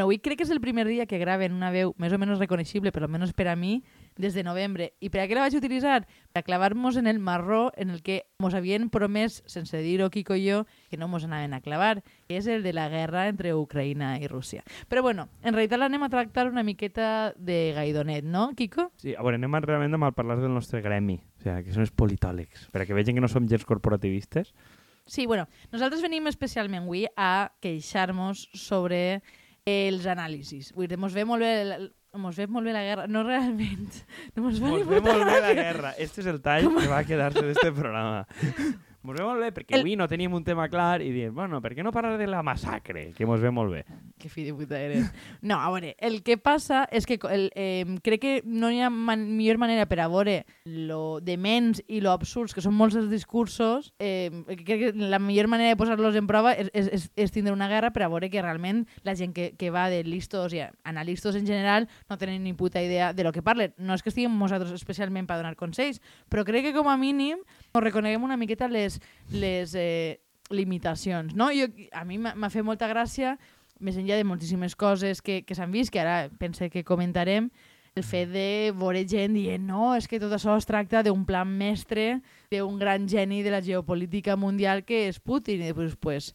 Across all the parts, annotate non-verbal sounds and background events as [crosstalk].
Bueno, avui crec que és el primer dia que graven una veu més o menys reconeixible, per almenys per a mi, des de novembre. I per a què la vaig utilitzar? Per a clavar-nos en el marró en el que mos havien promès, sense dir-ho Kiko i jo, que no mos anaven a clavar, que és el de la guerra entre Ucraïna i Rússia. Però bueno, en realitat l'anem a tractar una miqueta de gaidonet, no, Kiko? Sí, a veure, anem a realment a parlar del nostre gremi, o sigui, que són els politòlegs, per a que vegin que no som gens corporativistes. Sí, bueno, nosaltres venim especialment avui a queixar-nos sobre els anàlisis. Vull dir, mos ve molt bé... el- Mos ve molt bé la guerra. No realment. No mos va Mos ve molt bé la guerra. Este és el tall que va quedar-se d'este programa. [laughs] Mos ve molt bé perquè El- avui no teníem un tema clar i diem, bueno, per què no parlar de la massacre? Que mos ve molt bé. Que fill de puta eres. No, a veure, el que passa és que el, eh, crec que no hi ha man millor manera per a veure lo dements i lo absurds que són molts els discursos, eh, crec que la millor manera de posar-los en prova és, és, és, és tindre una guerra per a veure que realment la gent que, que va de listos i analistes en general no tenen ni puta idea de lo que parlen. No és que estiguem nosaltres especialment per donar consells, però crec que com a mínim ens reconeguem una miqueta les, les eh, limitacions. No? Jo, a mi m'ha fet molta gràcia més enllà de moltíssimes coses que, que s'han vist, que ara pense que comentarem, el fet de veure gent dient no, és que tot això es tracta d'un plan mestre d'un gran geni de la geopolítica mundial que és Putin. I pues, pues,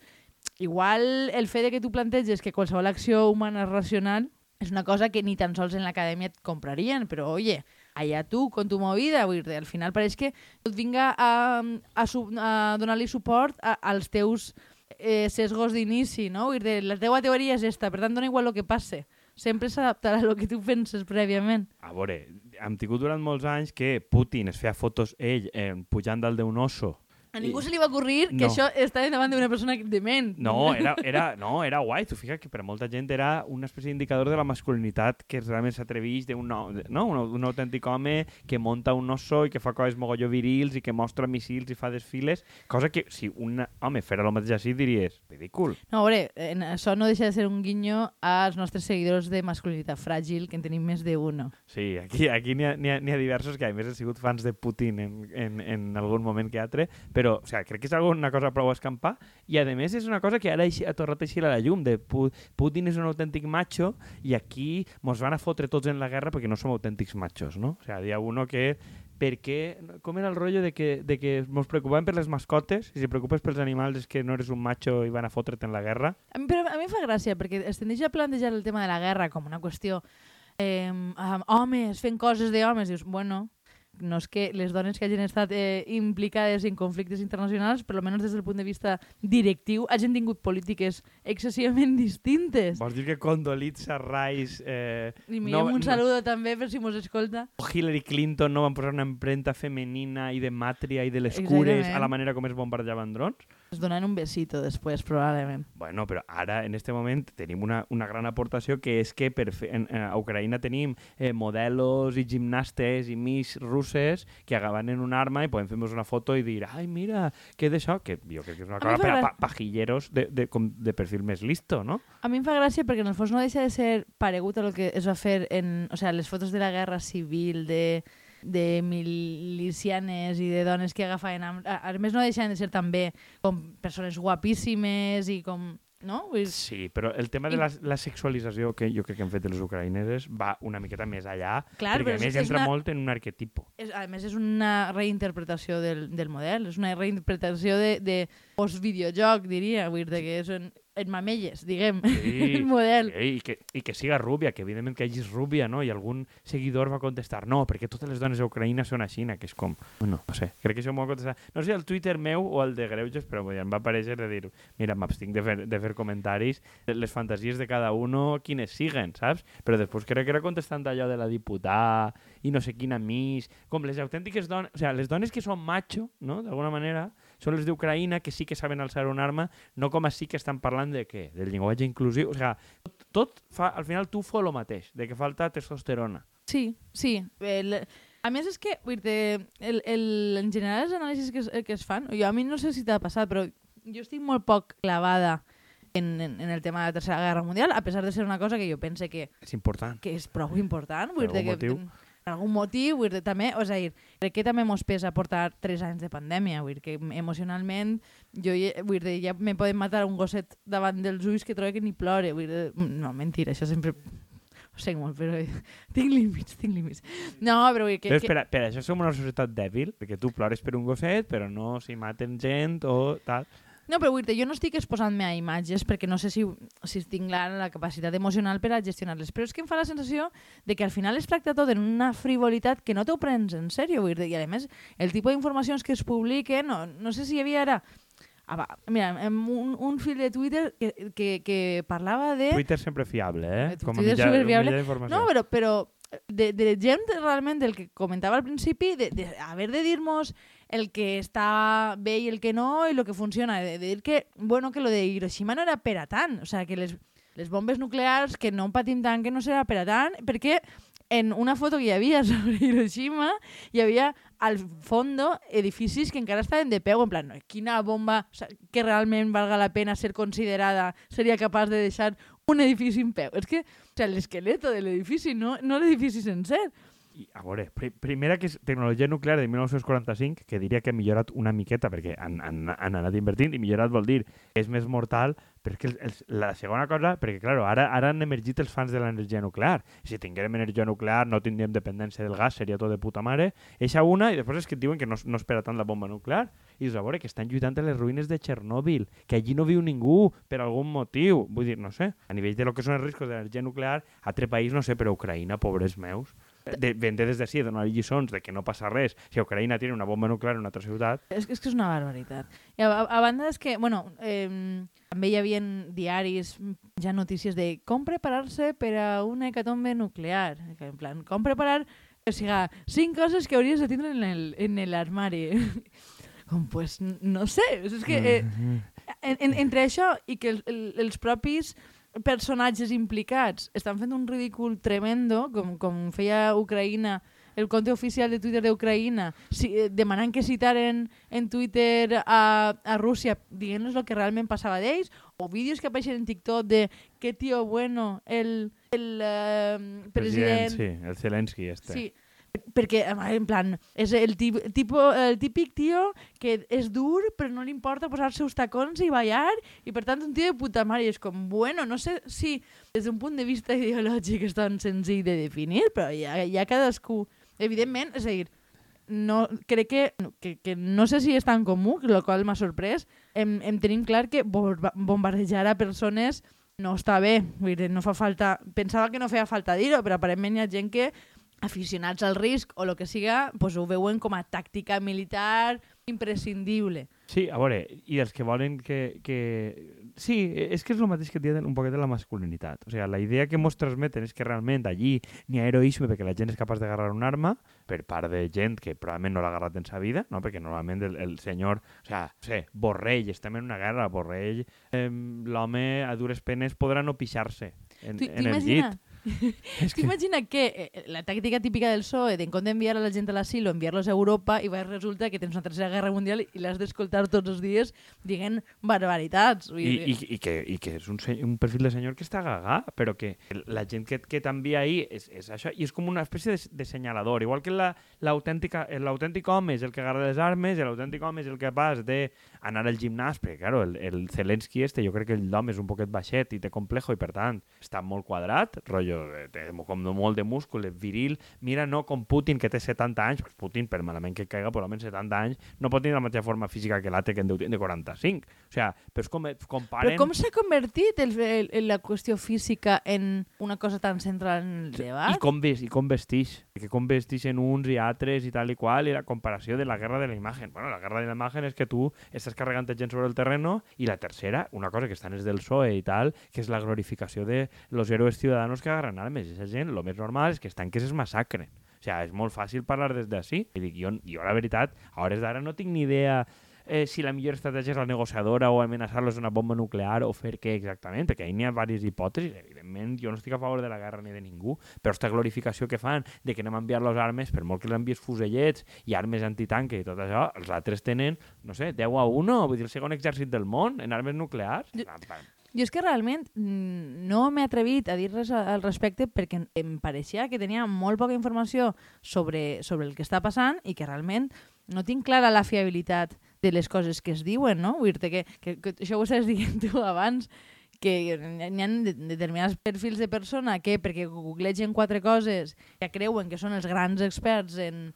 igual el fet de que tu planteges que qualsevol acció humana és racional és una cosa que ni tan sols en l'acadèmia et comprarien, però oye, allà tu, con tu movida, vull dir, al final pareix que tot vinga a, a, a donar-li suport a, als teus eh, sesgos d'inici, no? Vull dir, la teua teoria és esta, per tant, dona igual el que passe. Sempre s'adaptarà a lo que tu penses prèviament. A veure, hem tingut durant molts anys que Putin es feia fotos ell eh, pujant dalt d'un oso. A ningú se li va ocurrir que No. això està davant d'una persona dement. No, era, era, no, era guai. Tu fixa't que per a molta gent era una espècie d'indicador de la masculinitat que realment s'atreveix d'un no, no, un, un autèntic home que monta un oso i que fa coses mogolló virils i que mostra missils i fa desfiles, cosa que si un home fera el mateix així diries, ridícul. No, a veure, en això no deixa de ser un guinyo als nostres seguidors de masculinitat fràgil, que en tenim més d'uno. Sí, aquí, aquí n'hi ha, ha, ha diversos que a més han sigut fans de Putin en, en, en algun moment que altre, però o sigui, crec que és una cosa prou escampar i a més és una cosa que ara ha tornat a a la llum de Pu Putin és un autèntic macho i aquí mos van a fotre tots en la guerra perquè no som autèntics machos, no? O sigui, dia uno que per què, com era el rotllo de que, de que mos preocupàvem per les mascotes i si preocupes pels animals és que no eres un macho i van a fotre't en la guerra? A mi, però a mi fa gràcia, perquè es tendeix a plantejar el tema de la guerra com una qüestió eh, amb homes fent coses d'homes. Dius, bueno, no és que les dones que hagin estat eh, implicades en conflictes internacionals, per almenys des del punt de vista directiu, hagin tingut polítiques excessivament [laughs] distintes. Vols dir que Condoleezza Rice eh, I no- un no- saludo també per si mos escolta. Hillary Clinton no van posar una empremta femenina i de màtria i de les cures a la manera com es bombardejaven drons? Es donen un besito després, probablement. Bueno, però ara, en este moment, tenim una, una gran aportació que és que per fer, en, a Ucraïna tenim eh, modelos i gimnastes i miss russes que agaven un arma i podem fer-nos una foto i dir ai, mira, què d'això? Que jo crec que és una cosa per a pa pajilleros de, de, com de perfil més listo, no? A mi em fa gràcia perquè en el fons no deixa de ser paregut a lo que es va fer en... O sea, les fotos de la guerra civil, de, de milicianes i de dones que agafaven... A, a més no deixen de ser també com persones guapíssimes i com... No? Vull Sí, però el tema de la, la sexualització que jo crec que han fet les ucraïneses va una miqueta més allà, Clar, perquè a és- més és entra una- molt en un arquetipo. és, a més, és una reinterpretació del, del model, és una reinterpretació de, de post-videojoc, diria, vull dir, que és en, en mamelles, diguem, Sí, [laughs] el model. Sí, i, que, I que siga rúbia, que evidentment que hagis rúbia, no? I algun seguidor va contestar, no, perquè totes les dones d'Ucraïna són així, que és com... Bueno, no sé, crec que això m'ho va contestar. No sé, el Twitter meu o el de Greuges, però ja em va aparèixer de dir, mira, m'abstinc de, fer, de fer comentaris, de les fantasies de cada uno, quines siguen, saps? Però després crec que era contestant allò de la diputada i no sé quina mis, com les autèntiques dones, o sigui, les dones que són macho, no?, d'alguna manera, són les d'Ucraïna que sí que saben alçar un arma, no com així que estan parlant de què? Del llenguatge inclusiu. O sigui, tot, tot fa, al final tu fa el mateix, de que falta testosterona. Sí, sí. El, a més és que, vull dir, el, el, en general els anàlisis que es, que es fan, jo a mi no sé si t'ha passat, però jo estic molt poc clavada en, en, en el tema de la Tercera Guerra Mundial, a pesar de ser una cosa que jo pense que, És important. que és prou important. Vull dir que, motiu. Algun motiu, vull dir, també, o sigui, crec que també mos pesa portar 3 anys de pandèmia, vull dir, que emocionalment jo vull dir, ja me poden matar un gosset davant dels ulls que trobo que ni plore, vull dir, no, mentira, això sempre ho sé molt, però tinc límits, tinc límits. No, però vull dir que... Però per, per això som una societat dèbil, perquè tu plores per un gosset, però no s'hi maten gent o tal. No, però vull dir, jo no estic exposant-me a imatges perquè no sé si, si tinc la, la capacitat emocional per a gestionar-les, però és que em fa la sensació de que al final es tracta tot en una frivolitat que no t'ho prens en sèrio, vull dir, i a més el tipus d'informacions que es publiquen, no, no sé si hi havia ara... Ah, mira, un, un fil de Twitter que, que, que parlava de... Twitter sempre fiable, eh? Eh, Com a Twitter mitjà, superfiable. mitjà d'informació. No, però, però de, de gent realment del que comentava al principi, de, de haver de dir-nos el que està bé i el que no, i el que funciona, de, de dir que, bueno, que lo de Hiroshima no era per a tant, o sea, que les, les bombes nuclears, que no patim tant, que no serà per a tant, perquè en una foto que hi havia [laughs] sobre Hiroshima hi havia al fondo edificis que encara estaven de peu, en plan, quina bomba o sea, que realment valga la pena ser considerada seria capaç de deixar un edifici en peu. És que, o sea, l'esqueleto de l'edifici, no, no l'edifici sencer. I, a veure, pri primera que és tecnologia nuclear de 1945, que diria que ha millorat una miqueta, perquè han, han, han anat invertint, i millorat vol dir que és més mortal, però és que el, el, la segona cosa, perquè, clar, ara, ara han emergit els fans de l'energia nuclear. Si tinguérem energia nuclear, no tindríem dependència del gas, seria tot de puta mare. Eixa una, i després és que et diuen que no, no espera tant la bomba nuclear. I dius, a veure, que estan lluitant a les ruïnes de Txernòbil, que allí no viu ningú, per algun motiu. Vull dir, no sé, a nivell de lo que són els riscos de l'energia nuclear, altre país, no sé, però Ucraïna, pobres meus, de, vendre des d'ací, donar lliçons de que no passa res si Ucraïna tiene una bomba nuclear en una altra ciutat. És, és que és una barbaritat. I a, a, banda és que, bueno, eh, també hi havia diaris, ja notícies de com preparar-se per a una hecatombe nuclear. Que, En plan, com preparar... O sigui, cinc coses que hauries de tindre en el, en l'armari. [laughs] Com, pues, no sé. És que, eh, en, en, entre això i que el, el, els propis personatges implicats estan fent un ridícul tremendo, com, com feia Ucraïna, el compte oficial de Twitter d'Ucraïna, si, eh, demanant que citaren en Twitter a, a Rússia dient-nos el que realment passava d'ells, o vídeos que apareixen en TikTok de que tio bueno, el, el eh, president... Sí, el Zelensky este. Sí, perquè, en plan, és el, tip, tipo, el típic tio que és dur, però no li importa posar-se uns tacons i ballar, i per tant un tio de puta mare, i és com, bueno, no sé si des d'un punt de vista [laughs] ideològic és tan senzill de definir, però ja, ja cadascú... Evidentment, és a dir, no, crec que, que, que no sé si és tan comú, el qual m'ha sorprès, em, em tenim clar que bomba- bombardejar a persones no està bé, dir, no fa falta... Pensava que no feia falta dir-ho, però aparentment hi ha gent que aficionats al risc o el que siga, pues ho veuen com a tàctica militar imprescindible. Sí, a veure, i els que volen que... que... Sí, és que és el mateix que diuen un poquet de la masculinitat. O sigui, la idea que mos transmeten és que realment allí n'hi ha heroisme perquè la gent és capaç d'agarrar una arma per part de gent que probablement no l'ha agarrat en sa vida, no? perquè normalment el, el senyor... O sigui, no sé, Borrell, estem en una guerra, Borrell, eh, l'home a dures penes podrà no pixar-se en, en el llit. [laughs] És que... t'imagina que eh, la tàctica típica del PSOE d'en compte d'enviar a la gent a l'asilo, enviar-los a Europa i va resulta que tens una tercera guerra mundial i l'has d'escoltar tots els dies dient barbaritats. I, i, i, que, I que és un, un perfil de senyor que està gagà, però que la gent que, que t'envia ahí és, és això, i és com una espècie de, de senyalador. Igual que la- l'autèntic home és el que agarra les armes, l'autèntic home és el capaç d'anar al gimnàs, perquè, claro, el, el Zelensky este, jo crec que l'home és un poquet baixet i té complejo, i per tant està molt quadrat, rotllo, eh, té com molt de múscul, és viril. Mira, no com Putin, que té 70 anys, pues Putin, per malament que caiga, però almenys 70 anys, no pot tenir la mateixa forma física que l'altre que en deu de 45. O sigui, però és com, comparen... Però com s'ha convertit el, el, el, la qüestió física en una cosa tan central en el debat? I com, ves, i com vestix, que com vestixen uns i altres i tal i qual, i la comparació de la guerra de la imagen. Bueno, la guerra de la imagen és que tu estàs carregant gent sobre el terreno i la tercera, una cosa que estan és del PSOE i tal, que és la glorificació de los héroes ciudadanos que agarran armes. Esa gent, lo més normal és que estan que es massacren. O sigui, és molt fàcil parlar des d'ací. I dic, jo, jo, la veritat, a hores d'ara no tinc ni idea eh, si la millor estratègia és la negociadora o amenaçar-los una bomba nuclear o fer què exactament, perquè n'hi ha diverses hipòtesis. Evidentment, jo no estic a favor de la guerra ni de ningú, però aquesta glorificació que fan de que anem a enviar-los armes, per molt que els envies fusellets i armes antitanque i tot això, els altres tenen, no sé, 10 a 1, vull dir, el segon exèrcit del món en armes nuclears. Jo-. Jo és que realment mm, no m'he atrevit a dir res al respecte perquè em pareixia que tenia molt poca informació sobre, sobre el que està passant i que realment no tinc clara la fiabilitat de les coses que es diuen, no? Vull dir que, que, que això ho estaves dient tu abans, que n'hi ha de- determinats perfils de persona que, perquè googlegen quatre coses, ja creuen que són els grans experts en,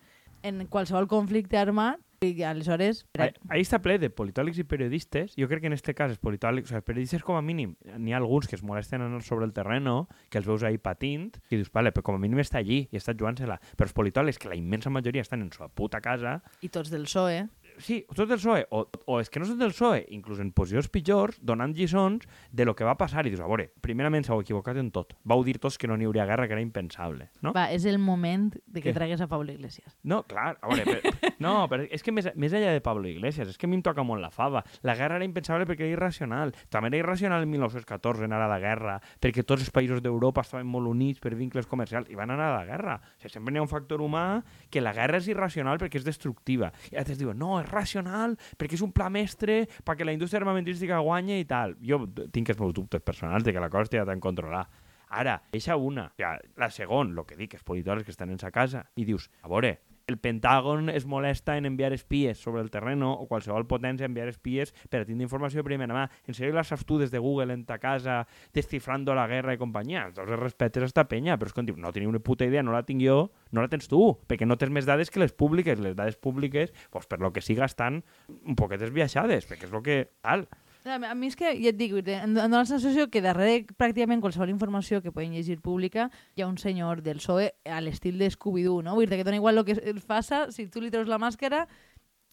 en qualsevol conflicte armat, i aleshores... Ahí, ahí està ple de politòlegs i periodistes. Jo crec que en este cas els politòlegs, o sigui, els periodistes com a mínim, n'hi ha alguns que es molesten en anar sobre el terreno, que els veus ahí patint, i dius, vale, però com a mínim està allí i està jugant-se-la. Però els politòlegs, que la immensa majoria estan en su puta casa, I tots del PSOE. Sí, tots del PSOE, o, o és que no són del PSOE, inclús en posicions pitjors, donant lliçons de lo que va passar i dius, a veure, primerament s'heu equivocat en tot. Vau dir tots que no n'hi hauria guerra, que era impensable, no? Va, és el moment de que Què? tragues a Pablo Iglesias. No, clar, a veure, però, [laughs] no, però és que més, més enllà de Pablo Iglesias, és que a mi em toca molt la fava. La guerra era impensable perquè era irracional. També era irracional en 1914 anar a la guerra, perquè tots els països d'Europa estaven molt units per vincles comercials i van anar a la guerra. O sigui, sempre hi ha un factor humà que la guerra és irracional perquè és destructiva. I altres diuen, no, és racional perquè és un pla mestre perquè la indústria armamentística guanya i tal. Jo tinc els meus dubtes personals de que la cosa estigui tan controlada. Ara, eixa una. Sigui, la segon, el que dic, els politòlegs que estan en sa casa, i dius, a veure, el Pentàgon es molesta en enviar espies sobre el terreno o qualsevol potència enviar espies per a tindre informació de primera mà. En sèrio la saps tu des de Google en ta casa descifrando la guerra i companyia? Tots els respetes a esta penya, però és que no teniu una puta idea, no la tinc jo, no la tens tu, perquè no tens més dades que les públiques. Les dades públiques, pues, per lo que siga, estan un poquet esbiaixades, perquè és el que... Tal. Mi- a mi és que, ja et dic, em dóna la sensació que darrere pràcticament qualsevol informació que poden llegir pública hi ha un senyor del PSOE a l'estil de Scooby-Doo, no? Vull dir que dona igual el que es faça, si tu li treus la màscara,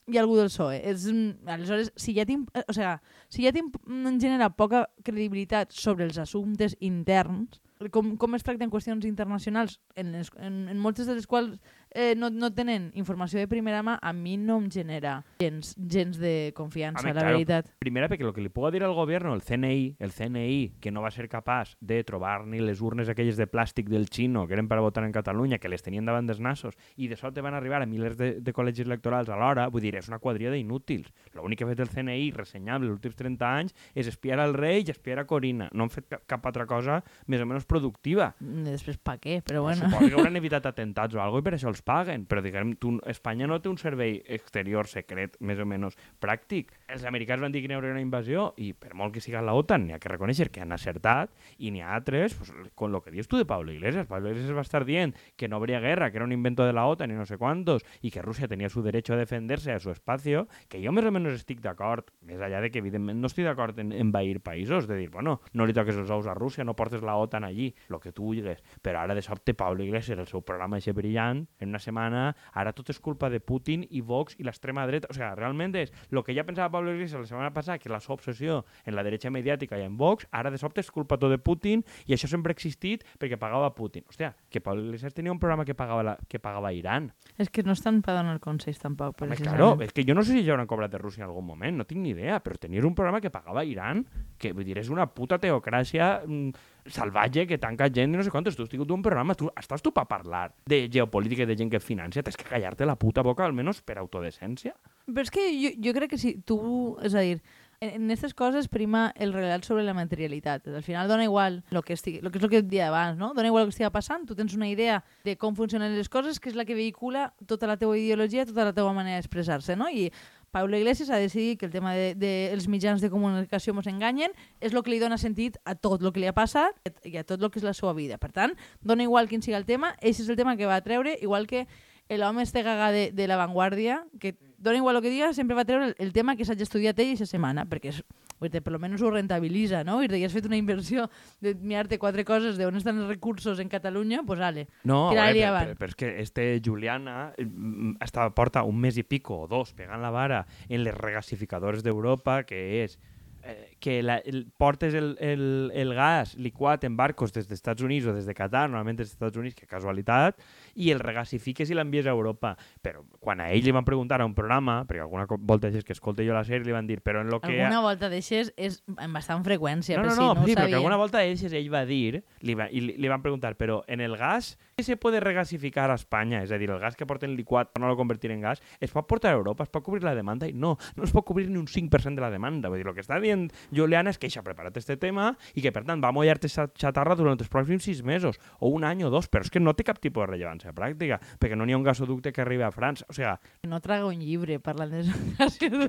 hi ha algú del PSOE. És, mm, aleshores, si ja t'im- eh, o sea, si ja t'im- em genera poca credibilitat sobre els assumptes interns, com, com es tracten qüestions internacionals, en, les, en, en moltes de les quals eh, no, no tenen informació de primera mà, a mi no em genera gens, gens de confiança, Home, la claro. veritat. Primera, perquè el que li puga dir al govern, el CNI, el CNI, que no va ser capaç de trobar ni les urnes aquelles de plàstic del xino que eren per a votar en Catalunya, que les tenien davant dels nassos, i de sobte van arribar a milers de, de col·legis electorals alhora, vull dir, és una quadrilla d'inútils. L'únic que ha fet el CNI, ressenyable, els últims 30 anys, és espiar al rei i espiar a Corina. No han fet cap, cap altra cosa més o menys productiva. Mm, Després, pa què? Però bueno. Suposo que hauran evitat atentats o alguna i per això els paguen, però diguem, tu, Espanya no té un servei exterior secret, més o menys pràctic. Els americans van dir que n'hi hauria una invasió i per molt que siga la OTAN, n'hi ha que reconèixer que han acertat i n'hi ha altres, pues, con lo que dius tu de Pablo Iglesias. Pablo Iglesias va estar dient que no habría guerra, que era un invento de la OTAN y no sé cuántos, y que Rusia tenía su derecho a defenderse a su espacio, que jo més o menys estic d'acord, més allà de que evidentment no estic d'acord en envair països, de dir, bueno, no li toques els ous a Rússia, no portes la OTAN allí, lo que tu vulguis, però ara de sobte Pablo Iglesias, el seu programa així brillant, en una setmana, ara tot és culpa de Putin i Vox i l'extrema dreta, o sigui, realment és el que ja pensava Pablo Iglesias la setmana passada, que la seva obsessió en la dreta mediàtica i en Vox, ara de sobte és culpa tot de Putin i això sempre ha existit perquè pagava Putin. Hòstia, que Pablo Iglesias tenia un programa que pagava, la, que pagava Iran. És que no estan per donar consells tampoc, Home, claro, és que jo no sé si ja hauran cobrat de Rússia en algun moment, no tinc ni idea, però tenies un programa que pagava Iran, que vull dir, és una puta teocràcia mm, salvatge que tanca gent i no sé quantos. Tu has tingut un programa, tu, estàs tu per parlar de geopolítica i de gent que financia, tens que callar-te la puta boca, almenys per autodecència. Però és que jo, jo crec que si tu, és a dir, en aquestes coses prima el relat sobre la materialitat. Al final dona igual lo que, estigui, lo que és el que et dia abans, no? Dona igual el que estigui passant, tu tens una idea de com funcionen les coses, que és la que vehicula tota la teva ideologia, tota la teva manera d'expressar-se, no? I Pablo Iglesias ha decidit que el tema dels de, de mitjans de comunicació ens enganyen és el que li dona sentit a tot el que li ha passat i a tot el que és la seva vida. Per tant, dona igual quin sigui el tema, eix és el tema que va treure, igual que l'home este gaga de, de La Vanguardia, que dona igual el que diga, sempre va treure el, el tema que s'hagi estudiat ell aquesta setmana, perquè és, vull dir, per lo menos ho rentabilitza, no? Vull dir, has fet una inversió de mirar-te quatre coses d'on estan els recursos en Catalunya, pues ale. No, Tira-li veure, però, però, però és que este Juliana eh, mm, està, porta un mes i pico o dos pegant la vara en les regasificadores d'Europa, que és eh, que la, el, portes el, el, el gas liquat en barcos des dels Estats Units o des de Qatar, normalment des dels Estats Units, que casualitat, i el regasifiques i l'envies a Europa. Però quan a ell li van preguntar a un programa, perquè alguna volta és que escolte jo la sèrie, li van dir, però en lo que... Alguna volta d'aixes és amb bastant freqüència, No, per no, si no, no ho sí, però que alguna volta ell, ell va dir, li, va, i li, li van preguntar, però en el gas que se pot regasificar a Espanya, és a dir, el gas que porten liquat per no lo convertir en gas, es pot portar a Europa, es pot cobrir la demanda i no, no es pot cobrir ni un 5% de la demanda. Vull dir, el que està dient Juliana és que ella ha preparat este tema i que, per tant, va mollar-te xatarra durant els pròxims sis mesos, o un any o dos, però és que no té cap tipus de rellevància pràctica, perquè no n'hi ha un gasoducte que arribi a França. O sigui, No traga un llibre parlant de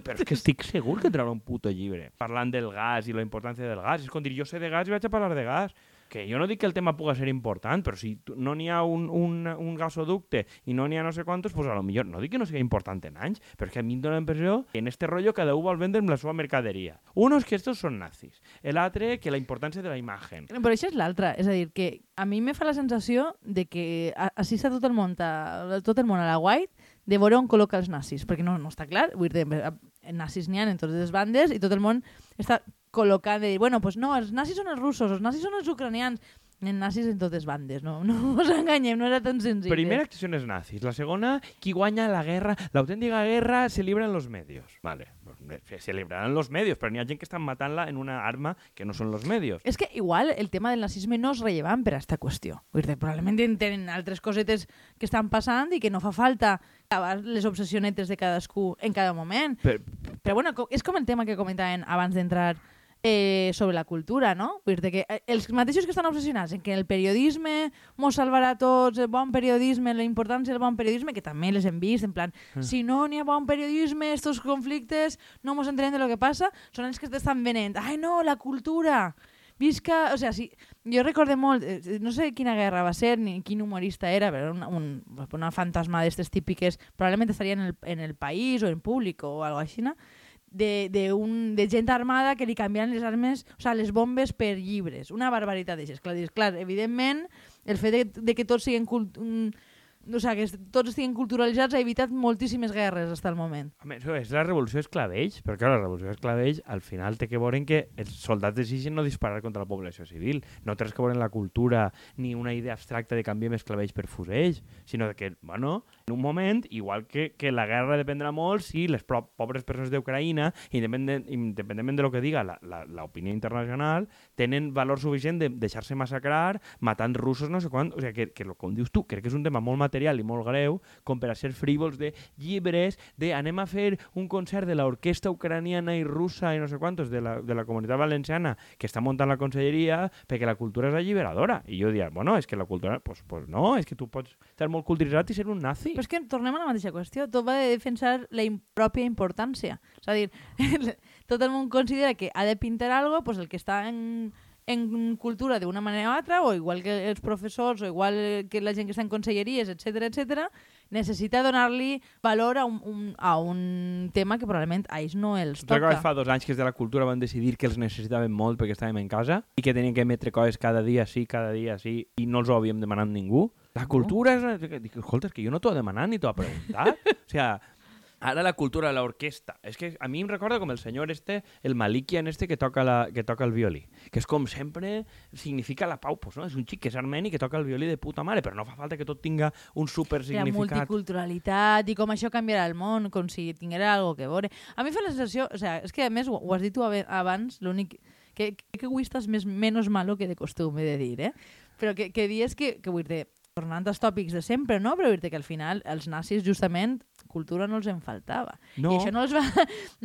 però és que estic segur que traurà un puto llibre parlant del gas i la importància del gas. És com dir, jo sé de gas i vaig a parlar de gas. Que jo no dic que el tema puga ser important, però si no n'hi ha un, un, un gasoducte i no n'hi ha no sé quantos, pues a lo millor, no dic que no sigui important en anys, però és que a mi em dóna la impressió que en este rollo cada un vol vendre amb la seva mercaderia. Unos que estos són nazis, l'altre que la importància de la imagen. Però això és l'altra, és a dir, que a mi me fa la sensació de que així està tot el món, a, tot el món a la white, de veure on col·loca els nazis, perquè no, no està clar, vull dir, eh, nazis n'hi ha en totes les bandes i tot el món està col·locant de dir, bueno, pues no, els nazis són els russos, els nazis són els ucranians, en nazis en totes bandes, no, [laughs] no us enganyem, no era tan senzill. Primera acción es nazis. La segunda, qui guanya la guerra, la auténtica guerra se libra en los medios. Vale, pues, se librarán los medios, però n'hi ha gent que estan matant-la en una arma que no són los medios. És que igual el tema del nazisme no és rellevant per a aquesta qüestió. Vull dir, probablement tenen altres cosetes que estan passant i que no fa falta acabar les obsessionetes de cadascú en cada moment. Per, Però bueno, co- és com el tema que comentaven abans d'entrar eh, sobre la cultura, no? Vull dir que eh, els mateixos que estan obsessionats en que el periodisme mos salvarà a tots, el bon periodisme, la importància del bon periodisme, que també les hem vist, en plan, si no n'hi ha bon periodisme, estos conflictes no mos entenem de lo que passa, són els que t'estan venent. Ai, no, la cultura! Visca... O sea, si, jo recorde molt, eh, no sé quina guerra va ser ni quin humorista era, però una, un, una fantasma d'estes típiques, probablement estaria en el, en el país o en públic o algo així, no? De, de, un, de gent armada que li canviaven les armes, o sea, les bombes per llibres. Una barbaritat d'aixes. Clar, clar, evidentment, el fet de, de que tots siguin cult, un, o sea, que tots estiguin culturalitzats ha evitat moltíssimes guerres fins al moment. Home, és la revolució esclavells, però la revolució esclavells al final té que veure que els soldats decideixen no disparar contra la població civil. No res que veure la cultura ni una idea abstracta de canviar esclavells per fusells, sinó que, bueno, en un moment, igual que, que la guerra dependrà molt si les pobres persones d'Ucraïna, independent, independentment de lo que diga l'opinió internacional, tenen valor suficient de deixar-se massacrar, matant russos, no sé quant. O sigui, que, que com dius tu, crec que és un tema molt material i molt greu com per a ser frívols de llibres, de anem a fer un concert de l'orquestra ucraniana i russa i no sé quantos de la, de la comunitat valenciana que està muntant la conselleria perquè la cultura és alliberadora. I jo diria, bueno, és que la cultura... Pues, pues no, és que tu pots estar molt culturitzat i ser un nazi. Però és que tornem a la mateixa qüestió. Tot va de defensar la im pròpia importància. És a dir, [laughs] tot el món considera que ha de pintar algo, pues el que està en, en cultura d'una manera o altra, o igual que els professors, o igual que la gent que està en conselleries, etc etc, necessita donar-li valor a un, un, a un tema que probablement a ells no els Recordo toca. que fa dos anys que els de la cultura van decidir que els necessitaven molt perquè estàvem en casa i que tenien que emetre coses cada dia sí, cada dia sí, i no els ho havíem demanat ningú. La cultura és... Dic, escolta, és que jo no t'ho he demanat ni t'ho he preguntat. [laughs] o sea, ara la cultura, l'orquestra. És que a mi em recorda com el senyor este, el Malikian este que toca, la, que toca el violí. Que és com sempre significa la pau, pues, no? És un xic que és armeni que toca el violí de puta mare, però no fa falta que tot tinga un super la significat. multiculturalitat i com això canviarà el món, com si tinguera algo que veure. A mi fa la sensació, o sea, és que a més ho, ho has dit tu abans, l'únic que, que avui estàs més, menys malo que de costum, he de dir, eh? Però que, que dies que, que vull dir, tornant als tòpics de sempre, no? Però dir que al final els nazis justament cultura no els en faltava. No. I això no els, va,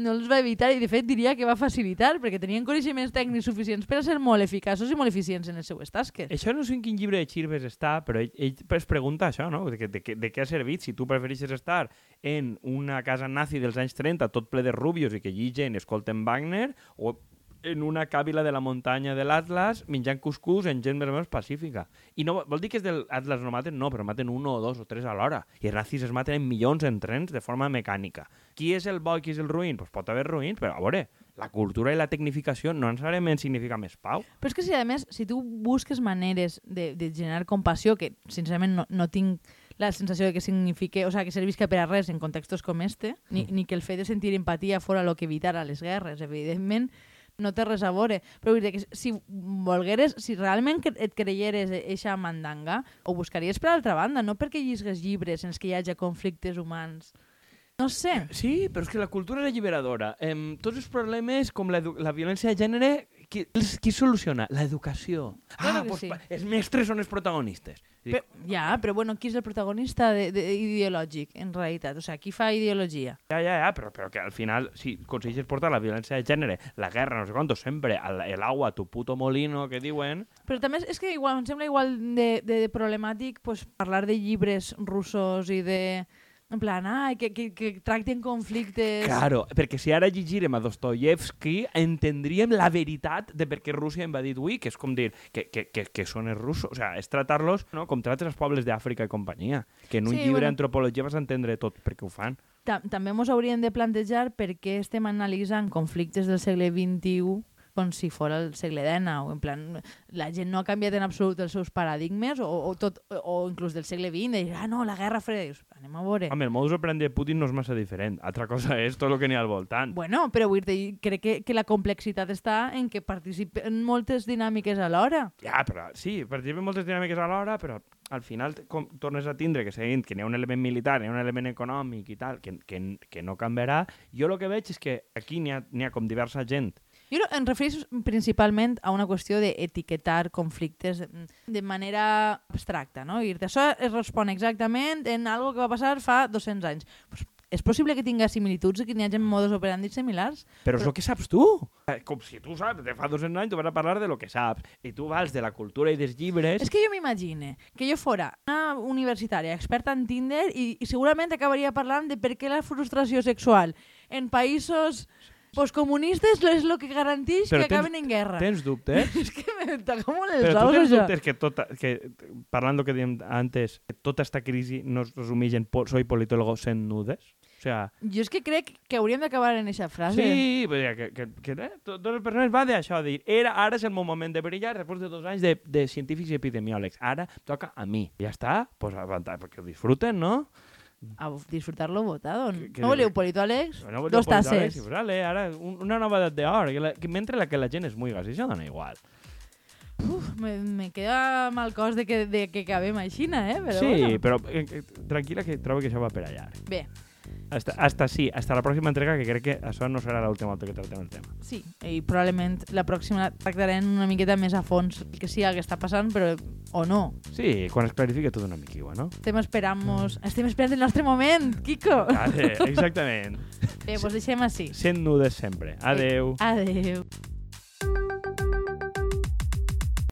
no els va evitar i de fet diria que va facilitar perquè tenien coneixements tècnics suficients per a ser molt eficaços i molt eficients en les seues tasques. Això no sé en quin llibre de Chirves està, però ell, ell es pregunta això, no? De, de, que- de què ha servit si tu prefereixes estar en una casa nazi dels anys 30 tot ple de rubios i que allí gent escolten Wagner o en una càvila de la muntanya de l'Atlas menjant cuscús en gent més o menys pacífica. I no, vol dir que és del Atlas no maten? No, però maten un o dos o tres a l'hora. I els nazis es maten en milions en trens de forma mecànica. Qui és el bo i qui és el ruïn? Pues pot haver ruïns, però a veure, la cultura i la tecnificació no necessàriament significa més pau. Però és que si a més, si tu busques maneres de, de generar compassió, que sincerament no, no tinc la sensació de que signifique, o sea, que servisca per a res en contextos com este, ni, ni que el fet de sentir empatia fora lo que evitara les guerres, evidentment, no té res a veure. Però vull dir que si volgueres, si realment et creieres eixa mandanga, ho buscaries per altra banda, no perquè llisgues llibres en els que hi hagi conflictes humans. No sé. Sí, però és que la cultura és alliberadora. Em, tots els problemes, com la, la violència de gènere, qui, qui soluciona? L'educació. Claro ah, que pues, sí. els mestres són els protagonistes. Però, ja, però bueno, qui és el protagonista de, de, ideològic, en realitat? O sigui, qui fa ideologia? Ja, ja, ja, però, però que al final, si aconsegueixes portar la violència de gènere, la guerra, no sé quantos, sempre, al- el agua a tu puto molino, que diuen... Però també és, és que igual, em sembla igual de, de problemàtic pues, parlar de llibres russos i de... En plan, ai, que, que, que tracten conflictes... Claro, perquè si ara llegirem a Dostoyevsky entendríem la veritat de per què Rússia ha invadit avui, que és com dir que, que, que, que són els russos, o sea, és tratar-los no, com traten els pobles d'Àfrica i companyia, que en un Sí, llibre bueno. d'antropologia vas entendre tot perquè ho fan. Ta també ens hauríem de plantejar per què estem analitzant conflictes del segle XXI com si fos el segle XIX. En plan, la gent no ha canviat en absolut els seus paradigmes o, o, tot, o inclús del segle XX, de dir, ah, no, la guerra freda. Dius, anem a veure. Home, el modus operandi de Putin no és massa diferent. Altra cosa és tot el que n'hi ha al voltant. Bueno, però vull dir, crec que, que la complexitat està en que participen moltes dinàmiques alhora. Ja, però sí, participen moltes dinàmiques alhora, però al final com, tornes a tindre que seguint que n'hi ha un element militar, n'hi ha un element econòmic i tal, que, que, que no canviarà. Jo el que veig és que aquí n'hi ha, ha com diversa gent Jo no- em refereixo principalment a una qüestió d'etiquetar conflictes mm, de manera abstracta, no? I això es respon exactament en algo que va passar fa 200 anys. Pues, és possible que tinga similituds i que n'hi hagi modus operandi similars? Però és el que saps tu. Eh, Com si tu saps, de fa 200 anys tu vas a parlar de lo que saps. I tu vas de la cultura i dels llibres... És que jo m'imagine que jo fora una universitària experta en Tinder i, i segurament acabaria parlant de per què la frustració sexual en països postcomunistes és el que garanteix Però que tens- acaben en guerra. Tens dubtes? [laughs] És que me toca molt els Però tu ous, tens això. dubtes que, tota, que parlant del que dèiem antes, que tota esta crisi no es resumeix en po soy politólogo sent nudes? O sea, Jo és que crec que hauríem d'acabar en aquesta frase. sí, dir, que, que, que eh, to- totes les persones va d'això, de dir, era, ara és el meu moment de brillar després de dos anys de, de científics i epidemiòlegs. Ara toca a mi. Ja està, pues, avantar, perquè ho disfruten, no? A disfrutar-lo votado. Que- que- no voleu politòlegs? No Dos tasses. Sí, vale, ara un, una nova edat d'or, mentre la que la gent és muy gas, això dona igual. Uf, me, me queda mal cos de que, de que acabem així, eh? Però sí, bueno. però eh, eh, tranquil·la que trobo que això va per allà. Bé, Hasta, hasta sí, hasta la pròxima entrega, que crec que això no serà l'última volta que tractem el tema. sí. I probablement la pròxima tractarem una miqueta més a fons el que sigui el que està passant, però o no. Sí, quan es clarifica tot una miquigua, no? Estem esperant estem esperant el nostre moment, Kiko. Vale, exactament. Bé, doncs deixem així. Sent nudes sempre. Adeu. Adeu.